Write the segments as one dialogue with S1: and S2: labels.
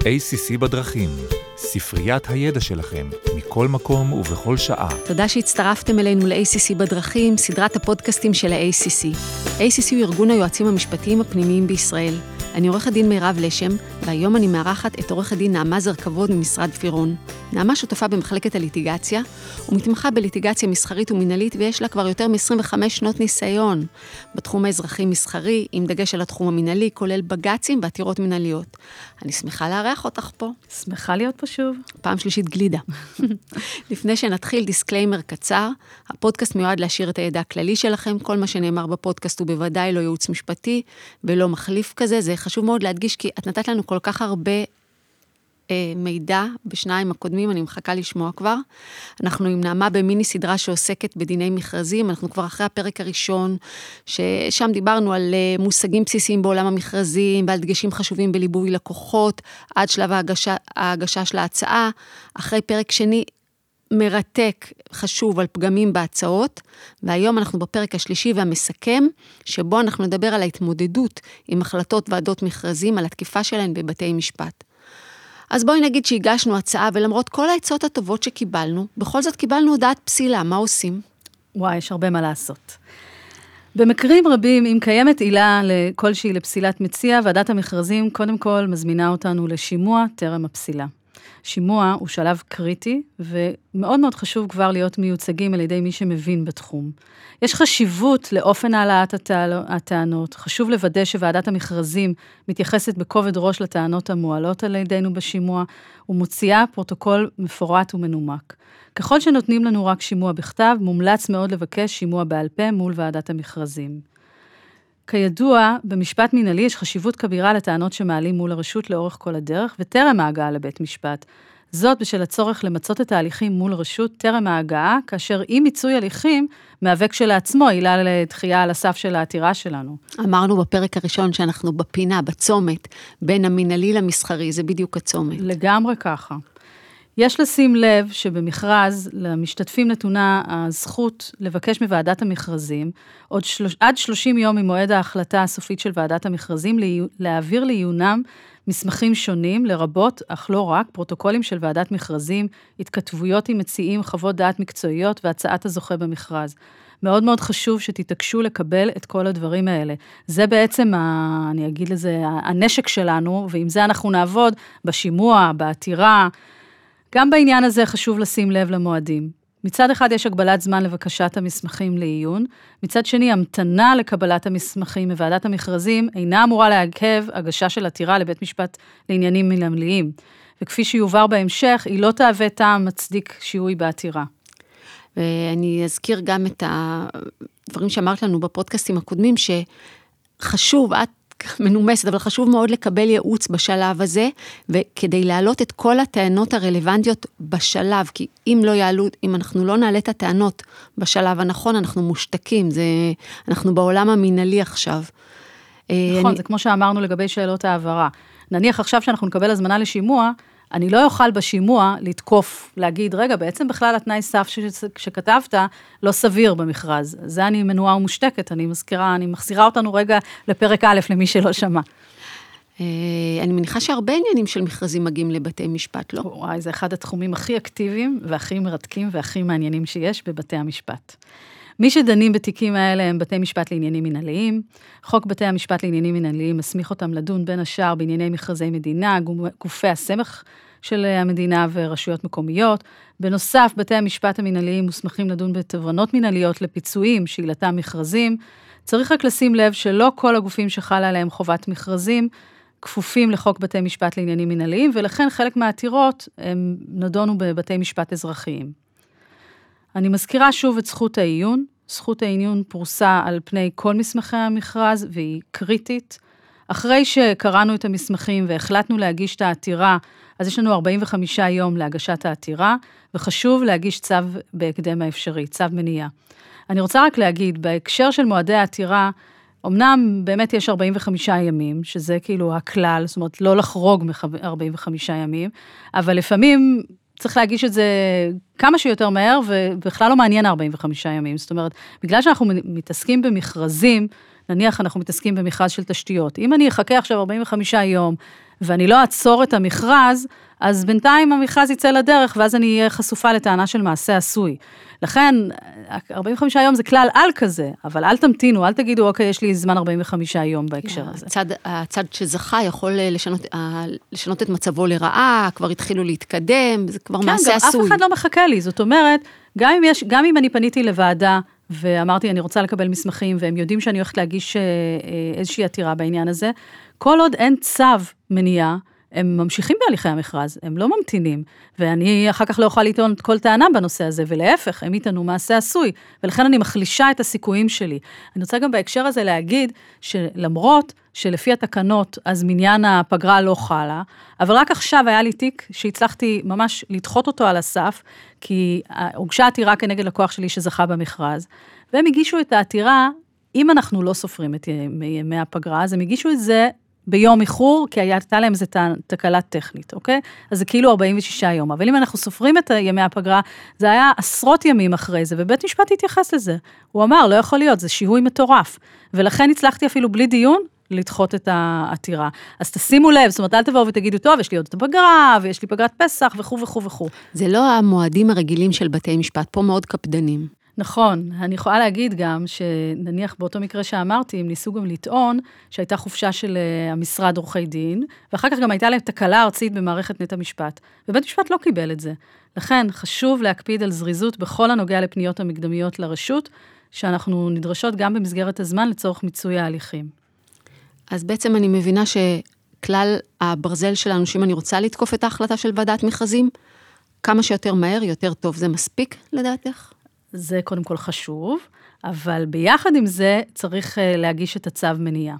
S1: ACC בדרכים, ספריית הידע שלכם, מכל מקום ובכל שעה.
S2: תודה שהצטרפתם אלינו ל-ACC בדרכים, סדרת הפודקאסטים של ה-ACC. ACC הוא ארגון היועצים המשפטיים הפנימיים בישראל. אני עורכת דין מירב לשם, והיום אני מארחת את עורכת דין נעמה זרקבוד ממשרד פירון. נעמה שותפה במחלקת הליטיגציה, ומתמחה בליטיגציה מסחרית ומינהלית, ויש לה כבר יותר מ-25 שנות ניסיון בתחום האזרחי-מסחרי, עם דגש על התחום המינהלי, כולל בג"צים ועתירות מינהליות. אני שמחה לארח אותך פה.
S3: שמחה להיות פה שוב.
S2: פעם שלישית גלידה. לפני שנתחיל, disclaimer קצר, הפודקאסט מיועד להעשיר את הידע הכללי שלכם, כל מה שנאמר בפודקאסט הוא בוודאי לא ייעוץ משפטי ולא מחליף כזה, זה חשוב מאוד להדגיש, כי את נתת לנו כל כך הרבה אה, מידע בשניים הקודמים, אני מחכה לשמוע כבר. אנחנו עם נעמה במיני סדרה שעוסקת בדיני מכרזים, אנחנו כבר אחרי הפרק הראשון, ששם דיברנו על אה, מושגים בסיסיים בעולם המכרזים ועל דגשים חשובים בליווי לקוחות, עד שלב ההגשה, ההגשה של ההצעה. אחרי פרק שני, מרתק, חשוב, על פגמים בהצעות, והיום אנחנו בפרק השלישי והמסכם, שבו אנחנו נדבר על ההתמודדות עם החלטות ועדות מכרזים, על התקיפה שלהן בבתי משפט. אז בואי נגיד שהגשנו הצעה, ולמרות כל העצות הטובות שקיבלנו, בכל זאת קיבלנו הודעת פסילה, מה עושים?
S3: וואי, יש הרבה מה לעשות. במקרים רבים, אם קיימת עילה כלשהי לפסילת מציע, ועדת המכרזים קודם כל מזמינה אותנו לשימוע טרם הפסילה. שימוע הוא שלב קריטי, ומאוד מאוד חשוב כבר להיות מיוצגים על ידי מי שמבין בתחום. יש חשיבות לאופן העלאת הטענות, חשוב לוודא שוועדת המכרזים מתייחסת בכובד ראש לטענות המועלות על ידינו בשימוע, ומוציאה פרוטוקול מפורט ומנומק. ככל שנותנים לנו רק שימוע בכתב, מומלץ מאוד לבקש שימוע בעל פה מול ועדת המכרזים. כידוע, במשפט מינהלי יש חשיבות כבירה לטענות שמעלים מול הרשות לאורך כל הדרך, וטרם ההגעה לבית משפט. זאת בשל הצורך למצות את ההליכים מול רשות טרם ההגעה, כאשר אי מיצוי הליכים מהווה כשלעצמו עילה לדחייה על הסף של העתירה שלנו.
S2: אמרנו בפרק הראשון שאנחנו בפינה, בצומת, בין המינהלי למסחרי, זה בדיוק הצומת.
S3: לגמרי ככה. יש לשים לב שבמכרז למשתתפים נתונה הזכות לבקש מוועדת המכרזים, עוד שלוש, עד 30 יום ממועד ההחלטה הסופית של ועדת המכרזים, להעביר לעיונם מסמכים שונים, לרבות, אך לא רק, פרוטוקולים של ועדת מכרזים, התכתבויות עם מציעים, חוות דעת מקצועיות והצעת הזוכה במכרז. מאוד מאוד חשוב שתתעקשו לקבל את כל הדברים האלה. זה בעצם, ה, אני אגיד לזה, הנשק שלנו, ועם זה אנחנו נעבוד בשימוע, בעתירה. גם בעניין הזה חשוב לשים לב למועדים. מצד אחד יש הגבלת זמן לבקשת המסמכים לעיון, מצד שני המתנה לקבלת המסמכים מוועדת המכרזים אינה אמורה לעכב הגשה של עתירה לבית משפט לעניינים מנהליים, וכפי שיובהר בהמשך, היא לא תהווה טעם מצדיק שיהוי בעתירה.
S2: ואני אזכיר גם את הדברים שאמרת לנו בפודקאסטים הקודמים, שחשוב, את מנומסת, אבל חשוב מאוד לקבל ייעוץ בשלב הזה, וכדי להעלות את כל הטענות הרלוונטיות בשלב, כי אם לא יעלו, אם אנחנו לא נעלה את הטענות בשלב הנכון, אנחנו מושתקים, זה, אנחנו בעולם המינהלי עכשיו.
S3: אה, נכון, אני... זה כמו שאמרנו לגבי שאלות העברה. נניח עכשיו שאנחנו נקבל הזמנה לשימוע, אני לא אוכל בשימוע לתקוף, להגיד, רגע, בעצם בכלל התנאי סף ש, שכתבת לא סביר במכרז. זה אני מנועה ומושתקת, אני מזכירה, אני מחזירה אותנו רגע לפרק א', למי שלא שמע.
S2: אה, אני מניחה שהרבה עניינים של מכרזים מגיעים לבתי משפט, לא?
S3: וואי, זה אחד התחומים הכי אקטיביים והכי מרתקים והכי מעניינים שיש בבתי המשפט. מי שדנים בתיקים האלה הם בתי משפט לעניינים מנהליים. חוק בתי המשפט לעניינים מנהליים מסמיך אותם לדון בין השאר בענייני מכרזי מדינה, גופי הסמך של המדינה ורשויות מקומיות. בנוסף, בתי המשפט המנהליים מוסמכים לדון בתובנות מנהליות לפיצויים שעילתם מכרזים. צריך רק לשים לב שלא כל הגופים שחלה עליהם חובת מכרזים כפופים לחוק בתי משפט לעניינים מנהליים, ולכן חלק מהעתירות הם נדונו בבתי משפט אזרחיים. אני מזכירה שוב את זכות העיון. זכות העיון פרוסה על פני כל מסמכי המכרז והיא קריטית. אחרי שקראנו את המסמכים והחלטנו להגיש את העתירה, אז יש לנו 45 יום להגשת העתירה, וחשוב להגיש צו בהקדם האפשרי, צו מניעה. אני רוצה רק להגיד, בהקשר של מועדי העתירה, אמנם באמת יש 45 ימים, שזה כאילו הכלל, זאת אומרת, לא לחרוג מ-45 ימים, אבל לפעמים צריך להגיש את זה כמה שיותר מהר, ובכלל לא מעניין 45 ימים. זאת אומרת, בגלל שאנחנו מתעסקים במכרזים, נניח אנחנו מתעסקים במכרז של תשתיות. אם אני אחכה עכשיו 45 יום, ואני לא אעצור את המכרז, אז בינתיים המכרז יצא לדרך, ואז אני אהיה חשופה לטענה של מעשה עשוי. לכן, 45 יום זה כלל על כזה, אבל אל תמתינו, אל תגידו, אוקיי, יש לי זמן 45 יום בהקשר הזה.
S2: הצד, הצד שזכה יכול אה, לשנות, אה, לשנות את מצבו לרעה, כבר התחילו להתקדם, זה כבר
S3: כן,
S2: מעשה
S3: גם
S2: עשוי.
S3: אף אחד לא מחכה לי, זאת אומרת, גם אם, יש, גם אם אני פניתי לוועדה ואמרתי, אני רוצה לקבל מסמכים, והם יודעים שאני הולכת להגיש אה, אה, איזושהי עתירה בעניין הזה, כל עוד אין צו מניעה, הם ממשיכים בהליכי המכרז, הם לא ממתינים, ואני אחר כך לא אוכל לטעון כל טענה בנושא הזה, ולהפך, הם יטענו מעשה עשוי, ולכן אני מחלישה את הסיכויים שלי. אני רוצה גם בהקשר הזה להגיד, שלמרות שלפי התקנות, אז מניין הפגרה לא חלה, אבל רק עכשיו היה לי תיק שהצלחתי ממש לדחות אותו על הסף, כי הוגשה עתירה כנגד לקוח שלי שזכה במכרז, והם הגישו את העתירה, אם אנחנו לא סופרים את ימי הפגרה, אז הם הגישו את זה ביום איחור, כי הייתה להם איזו תקלה טכנית, אוקיי? אז זה כאילו 46 יום. אבל אם אנחנו סופרים את ימי הפגרה, זה היה עשרות ימים אחרי זה, ובית משפט התייחס לזה. הוא אמר, לא יכול להיות, זה שיהוי מטורף. ולכן הצלחתי אפילו בלי דיון, לדחות את העתירה. אז תשימו לב, זאת אומרת, אל תבואו ותגידו, טוב, יש לי עוד את הפגרה, ויש לי פגרת פסח, וכו' וכו' וכו'.
S2: זה לא המועדים הרגילים של בתי משפט, פה מאוד קפדנים.
S3: נכון, אני יכולה להגיד גם שנניח באותו מקרה שאמרתי, הם ניסו גם לטעון שהייתה חופשה של uh, המשרד עורכי דין, ואחר כך גם הייתה להם תקלה ארצית במערכת נט המשפט, ובית משפט לא קיבל את זה. לכן חשוב להקפיד על זריזות בכל הנוגע לפניות המקדמיות לרשות, שאנחנו נדרשות גם במסגרת הזמן לצורך מיצוי ההליכים.
S2: אז בעצם אני מבינה שכלל הברזל שלנו, שאם אני רוצה לתקוף את ההחלטה של ועדת מכרזים, כמה שיותר מהר, יותר טוב. זה מספיק לדעתך?
S3: זה קודם כל חשוב, אבל ביחד עם זה צריך אה, להגיש את הצו מניעה.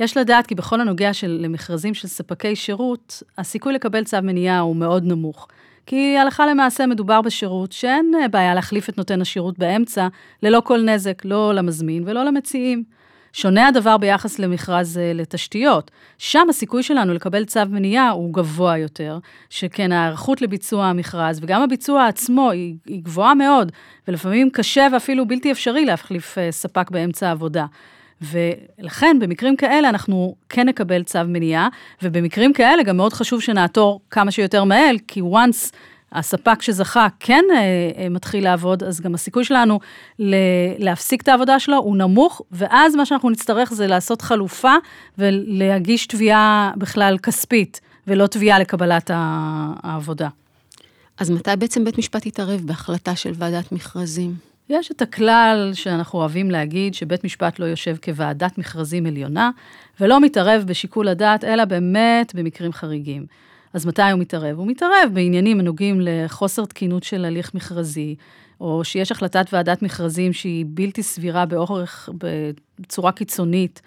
S3: יש לדעת כי בכל הנוגע של, למכרזים של ספקי שירות, הסיכוי לקבל צו מניעה הוא מאוד נמוך. כי הלכה למעשה מדובר בשירות שאין אה, בעיה להחליף את נותן השירות באמצע, ללא כל נזק, לא למזמין ולא למציעים. שונה הדבר ביחס למכרז אה, לתשתיות. שם הסיכוי שלנו לקבל צו מניעה הוא גבוה יותר, שכן ההיערכות לביצוע המכרז וגם הביצוע עצמו היא, היא גבוהה מאוד, ולפעמים קשה ואפילו בלתי אפשרי להחליף אה, ספק באמצע העבודה. ולכן במקרים כאלה אנחנו כן נקבל צו מניעה, ובמקרים כאלה גם מאוד חשוב שנעתור כמה שיותר מהר, כי once הספק שזכה כן אה, אה, מתחיל לעבוד, אז גם הסיכוי שלנו להפסיק את העבודה שלו הוא נמוך, ואז מה שאנחנו נצטרך זה לעשות חלופה ולהגיש תביעה בכלל כספית, ולא תביעה לקבלת העבודה.
S2: אז מתי בעצם בית משפט יתערב בהחלטה של ועדת מכרזים?
S3: יש את הכלל שאנחנו אוהבים להגיד, שבית משפט לא יושב כוועדת מכרזים עליונה, ולא מתערב בשיקול הדעת, אלא באמת במקרים חריגים. אז מתי הוא מתערב? הוא מתערב בעניינים הנוגעים לחוסר תקינות של הליך מכרזי, או שיש החלטת ועדת מכרזים שהיא בלתי סבירה באורך, בצורה קיצונית,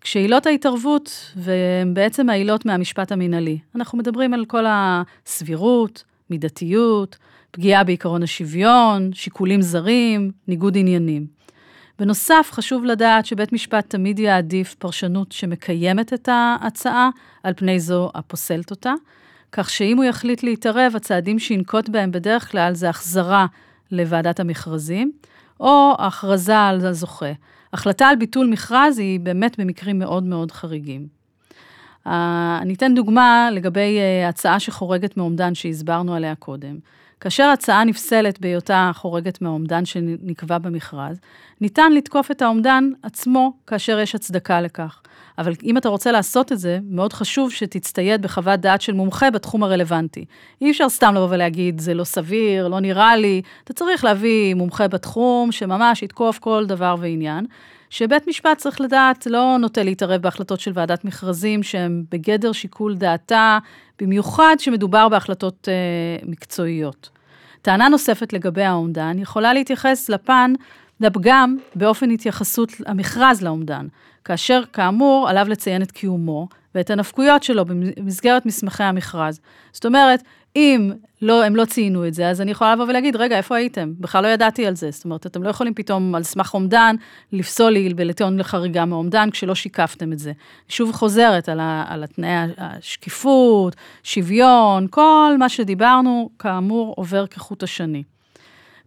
S3: כשעילות ההתערבות, והן בעצם העילות מהמשפט המינהלי. אנחנו מדברים על כל הסבירות, מידתיות, פגיעה בעקרון השוויון, שיקולים זרים, ניגוד עניינים. בנוסף, חשוב לדעת שבית משפט תמיד יעדיף פרשנות שמקיימת את ההצעה על פני זו הפוסלת אותה, כך שאם הוא יחליט להתערב, הצעדים שינקוט בהם בדרך כלל זה החזרה לוועדת המכרזים, או הכרזה על הזוכה. החלטה על ביטול מכרז היא באמת במקרים מאוד מאוד חריגים. Uh, אני אתן דוגמה לגבי uh, הצעה שחורגת מאומדן שהסברנו עליה קודם. כאשר הצעה נפסלת בהיותה חורגת מהאומדן שנקבע במכרז, ניתן לתקוף את האומדן עצמו כאשר יש הצדקה לכך. אבל אם אתה רוצה לעשות את זה, מאוד חשוב שתצטייד בחוות דעת של מומחה בתחום הרלוונטי. אי אפשר סתם לבוא ולהגיד, זה לא סביר, לא נראה לי. אתה צריך להביא מומחה בתחום שממש יתקוף כל דבר ועניין. שבית משפט צריך לדעת, לא נוטה להתערב בהחלטות של ועדת מכרזים שהן בגדר שיקול דעתה, במיוחד שמדובר בהחלטות אה, מקצועיות. טענה נוספת לגבי האומדן יכולה להתייחס לפן, לפגם באופן התייחסות המכרז לאומדן, כאשר כאמור עליו לציין את קיומו ואת הנפקויות שלו במסגרת מסמכי המכרז. זאת אומרת, אם לא, הם לא ציינו את זה, אז אני יכולה לבוא ולהגיד, רגע, איפה הייתם? בכלל לא ידעתי על זה. זאת אומרת, אתם לא יכולים פתאום על סמך אומדן לפסול לי ולטעון לחריגה מאומדן כשלא שיקפתם את זה. שוב חוזרת על, ה, על התנאי השקיפות, שוויון, כל מה שדיברנו, כאמור, עובר כחוט השני.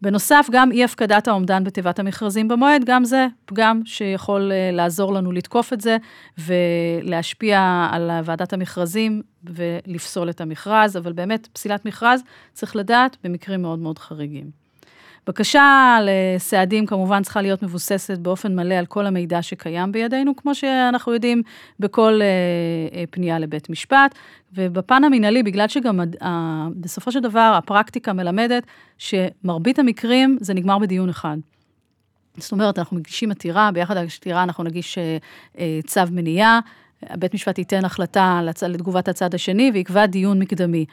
S3: בנוסף, גם אי הפקדת האומדן בתיבת המכרזים במועד, גם זה פגם שיכול אה, לעזור לנו לתקוף את זה ולהשפיע על ועדת המכרזים ולפסול את המכרז, אבל באמת, פסילת מכרז, צריך לדעת, במקרים מאוד מאוד חריגים. בקשה לסעדים כמובן צריכה להיות מבוססת באופן מלא על כל המידע שקיים בידינו, כמו שאנחנו יודעים בכל אה, אה, פנייה לבית משפט. ובפן המינהלי, בגלל שגם אה, בסופו של דבר הפרקטיקה מלמדת שמרבית המקרים זה נגמר בדיון אחד. זאת אומרת, אנחנו מגישים עתירה, ביחד עם עתירה אנחנו נגיש אה, אה, צו מניעה, בית משפט ייתן החלטה לתגובת הצד השני ויקבע דיון מקדמי.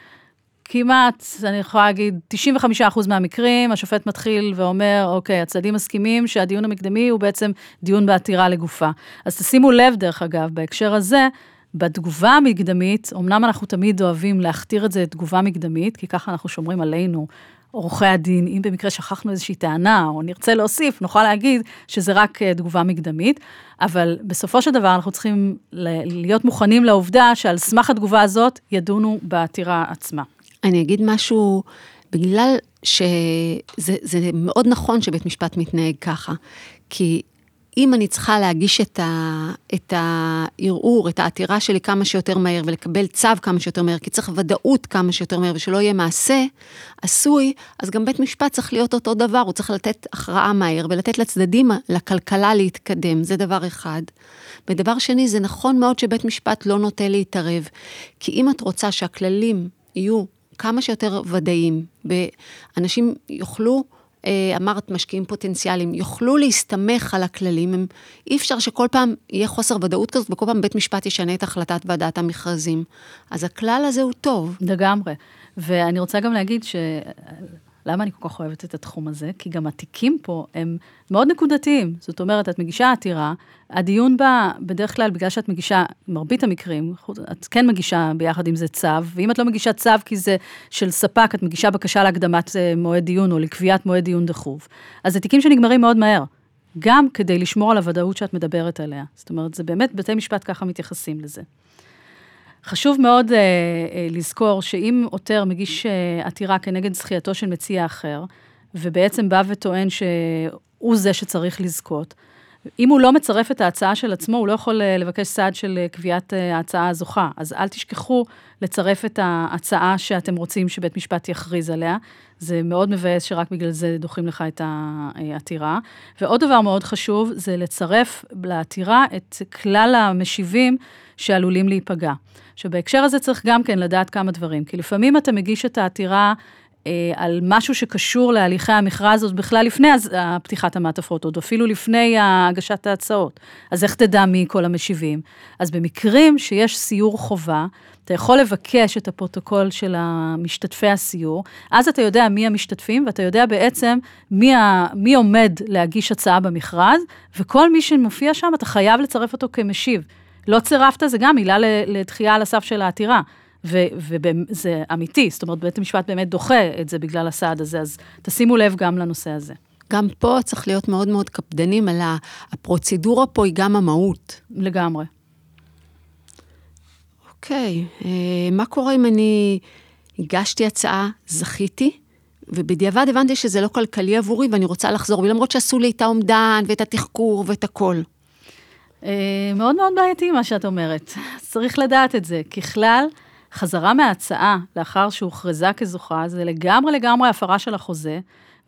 S3: כמעט, אני יכולה להגיד, 95% מהמקרים, השופט מתחיל ואומר, אוקיי, הצדדים מסכימים שהדיון המקדמי הוא בעצם דיון בעתירה לגופה. אז תשימו לב, דרך אגב, בהקשר הזה, בתגובה המקדמית, אמנם אנחנו תמיד אוהבים להכתיר את זה תגובה מקדמית, כי ככה אנחנו שומרים עלינו, עורכי הדין, אם במקרה שכחנו איזושהי טענה, או נרצה להוסיף, נוכל להגיד שזה רק אה, תגובה מקדמית, אבל בסופו של דבר אנחנו צריכים להיות מוכנים לעובדה שעל סמך התגובה הזאת ידונו בעתירה עצמה.
S2: אני אגיד משהו, בגלל שזה מאוד נכון שבית משפט מתנהג ככה, כי אם אני צריכה להגיש את, ה, את הערעור, את העתירה שלי כמה שיותר מהר ולקבל צו כמה שיותר מהר, כי צריך ודאות כמה שיותר מהר ושלא יהיה מעשה עשוי, אז גם בית משפט צריך להיות אותו דבר, הוא צריך לתת הכרעה מהר ולתת לצדדים, לכלכלה להתקדם, זה דבר אחד. ודבר שני, זה נכון מאוד שבית משפט לא נוטה להתערב, כי אם את רוצה שהכללים יהיו כמה שיותר ודאיים, ואנשים יוכלו, אה, אמרת משקיעים פוטנציאליים, יוכלו להסתמך על הכללים, הם, אי אפשר שכל פעם יהיה חוסר ודאות כזאת, וכל פעם בית משפט ישנה את החלטת ועדת המכרזים. אז הכלל הזה הוא טוב.
S3: לגמרי. ואני רוצה גם להגיד ש... למה אני כל כך אוהבת את התחום הזה? כי גם התיקים פה הם מאוד נקודתיים. זאת אומרת, את מגישה עתירה, הדיון בה, בדרך כלל, בגלל שאת מגישה, מרבית המקרים, את כן מגישה ביחד עם זה צו, ואם את לא מגישה צו כי זה של ספק, את מגישה בקשה להקדמת אה, מועד דיון או לקביעת מועד דיון דחוף. אז זה תיקים שנגמרים מאוד מהר. גם כדי לשמור על הוודאות שאת מדברת עליה. זאת אומרת, זה באמת, בתי משפט ככה מתייחסים לזה. חשוב מאוד אה, אה, לזכור שאם עותר מגיש אה, עתירה כנגד זכייתו של מציע אחר, ובעצם בא וטוען שהוא זה שצריך לזכות, אם הוא לא מצרף את ההצעה של עצמו, הוא לא יכול אה, לבקש סעד של אה, קביעת אה, ההצעה הזוכה. אז אל תשכחו לצרף את ההצעה שאתם רוצים שבית משפט יכריז עליה. זה מאוד מבאס שרק בגלל זה דוחים לך את העתירה. ועוד דבר מאוד חשוב, זה לצרף לעתירה את כלל המשיבים שעלולים להיפגע. עכשיו, בהקשר הזה צריך גם כן לדעת כמה דברים, כי לפעמים אתה מגיש את העתירה אה, על משהו שקשור להליכי המכרז עוד בכלל לפני פתיחת המעטפות, עוד אפילו לפני הגשת ההצעות. אז איך תדע מי כל המשיבים? אז במקרים שיש סיור חובה, אתה יכול לבקש את הפרוטוקול של משתתפי הסיור, אז אתה יודע מי המשתתפים, ואתה יודע בעצם מי, ה, מי עומד להגיש הצעה במכרז, וכל מי שמופיע שם, אתה חייב לצרף אותו כמשיב. לא צירפת, זה גם עילה לדחייה על הסף של העתירה. וזה אמיתי, זאת אומרת, בית המשפט באמת דוחה את זה בגלל הסעד הזה, אז תשימו לב גם לנושא הזה.
S2: גם פה צריך להיות מאוד מאוד קפדנים על הפרוצדורה פה היא גם המהות.
S3: לגמרי.
S2: אוקיי, אה, מה קורה אם אני הגשתי הצעה, זכיתי, ובדיעבד הבנתי שזה לא כלכלי עבורי ואני רוצה לחזור, ולמרות שעשו לי את האומדן ואת התחקור ואת הכל.
S3: אה, מאוד מאוד בעייתי מה שאת אומרת. צריך לדעת את זה. ככלל, חזרה מההצעה לאחר שהוכרזה כזוכה, זה לגמרי לגמרי הפרה של החוזה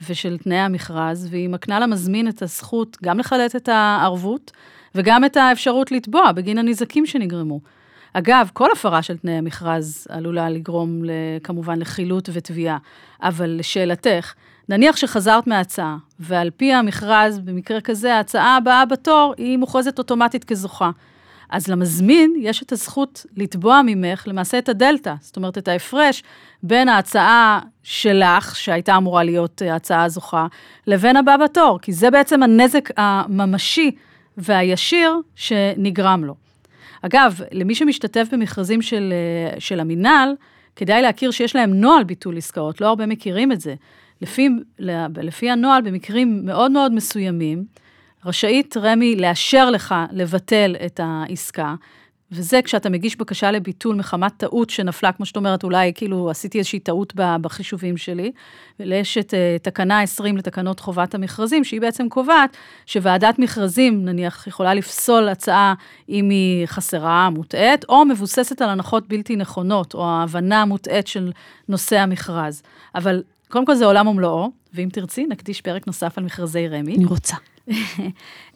S3: ושל תנאי המכרז, והיא מקנה למזמין את הזכות גם לחלט את הערבות וגם את האפשרות לתבוע בגין הנזקים שנגרמו. אגב, כל הפרה של תנאי המכרז עלולה לגרום כמובן לחילוט ותביעה, אבל לשאלתך, נניח שחזרת מההצעה, ועל פי המכרז, במקרה כזה, ההצעה הבאה בתור היא מוכרזת אוטומטית כזוכה. אז למזמין יש את הזכות לתבוע ממך למעשה את הדלתא, זאת אומרת, את ההפרש בין ההצעה שלך, שהייתה אמורה להיות אה, הצעה זוכה, לבין הבא בתור, כי זה בעצם הנזק הממשי והישיר שנגרם לו. אגב, למי שמשתתף במכרזים של, אה, של המינהל, כדאי להכיר שיש להם נוהל ביטול עסקאות, לא הרבה מכירים את זה. לפי, לפי הנוהל, במקרים מאוד מאוד מסוימים, רשאית רמ"י לאשר לך לבטל את העסקה, וזה כשאתה מגיש בקשה לביטול מחמת טעות שנפלה, כמו שאת אומרת, אולי כאילו עשיתי איזושהי טעות בחישובים שלי. ויש את uh, תקנה 20 לתקנות חובת המכרזים, שהיא בעצם קובעת שוועדת מכרזים, נניח, יכולה לפסול הצעה אם היא חסרה, מוטעית, או מבוססת על הנחות בלתי נכונות, או ההבנה המוטעית של נושא המכרז. אבל קודם כל זה עולם ומלואו, ואם תרצי, נקדיש פרק נוסף על מכרזי רמ"י.
S2: אני רוצה.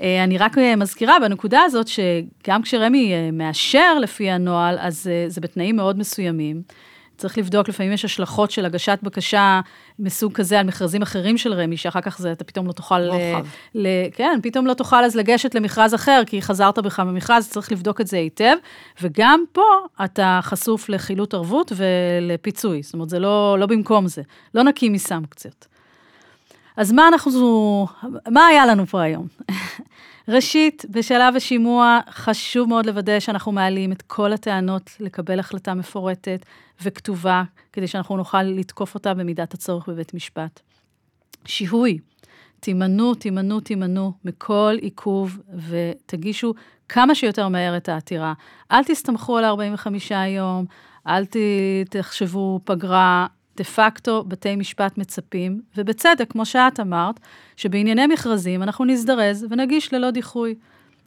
S3: אה, אני רק אה, מזכירה בנקודה הזאת, שגם כשרמ"י אה, מאשר לפי הנוהל, אז זה בתנאים מאוד מסוימים. צריך לבדוק, לפעמים יש השלכות של הגשת בקשה מסוג כזה על מכרזים אחרים של רמ"י, שאחר כך זה, אתה פתאום לא תוכל...
S2: רוחב.
S3: ל, כן, פתאום לא תוכל אז לגשת למכרז אחר, כי חזרת בך במכרז, צריך לבדוק את זה היטב. וגם פה אתה חשוף לחילוט ערבות ולפיצוי, זאת אומרת, זה לא, לא במקום זה. לא נקי מסנקציות. אז מה אנחנו, מה היה לנו פה היום? ראשית, בשלב השימוע חשוב מאוד לוודא שאנחנו מעלים את כל הטענות לקבל החלטה מפורטת וכתובה, כדי שאנחנו נוכל לתקוף אותה במידת הצורך בבית משפט. שיהוי, תימנעו, תימנעו, תימנעו מכל עיכוב ותגישו כמה שיותר מהר את העתירה. אל תסתמכו על 45 יום, אל תחשבו פגרה, דה פקטו בתי משפט מצפים, ובצדק, כמו שאת אמרת, שבענייני מכרזים אנחנו נזדרז ונגיש ללא דיחוי.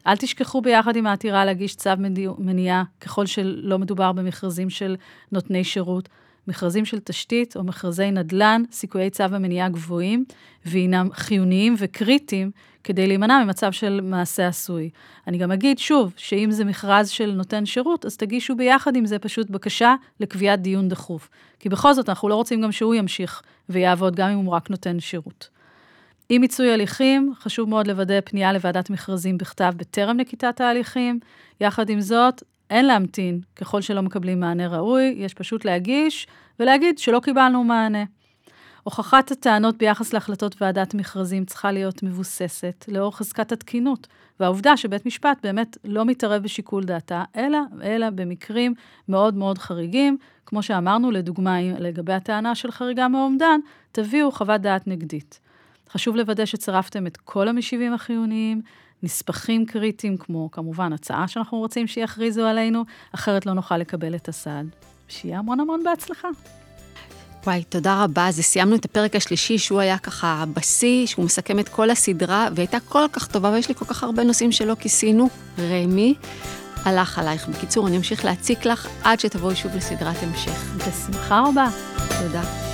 S3: אל תשכחו ביחד עם העתירה להגיש צו מניעה, ככל שלא מדובר במכרזים של נותני שירות. מכרזים של תשתית או מכרזי נדל"ן, סיכויי צו המניעה גבוהים, והינם חיוניים וקריטיים כדי להימנע ממצב של מעשה עשוי. אני גם אגיד שוב, שאם זה מכרז של נותן שירות, אז תגישו ביחד עם זה פשוט בקשה לקביעת דיון דחוף. כי בכל זאת, אנחנו לא רוצים גם שהוא ימשיך ויעבוד, גם אם הוא רק נותן שירות. עם מיצוי הליכים, חשוב מאוד לוודא פנייה לוועדת מכרזים בכתב בטרם נקיטת ההליכים. יחד עם זאת, אין להמתין ככל שלא מקבלים מענה ראוי, יש פשוט להגיש ולהגיד שלא קיבלנו מענה. הוכחת הטענות ביחס להחלטות ועדת מכרזים צריכה להיות מבוססת לאור חזקת התקינות, והעובדה שבית משפט באמת לא מתערב בשיקול דעתה, אלא, אלא במקרים מאוד מאוד חריגים, כמו שאמרנו, לדוגמה, לגבי הטענה של חריגה מאומדן, תביאו חוות דעת נגדית. חשוב לוודא שצירפתם את כל המשיבים החיוניים, נספחים קריטיים, כמו כמובן הצעה שאנחנו רוצים שיכריזו עלינו, אחרת לא נוכל לקבל את הסעד. שיהיה המון המון בהצלחה.
S2: וואי, תודה רבה. אז סיימנו את הפרק השלישי, שהוא היה ככה בשיא, שהוא מסכם את כל הסדרה, והייתה כל כך טובה, ויש לי כל כך הרבה נושאים שלא כיסינו. רמי, הלך עלייך. בקיצור, אני אמשיך להציק לך עד שתבואי שוב לסדרת המשך.
S3: בשמחה רבה.
S2: תודה.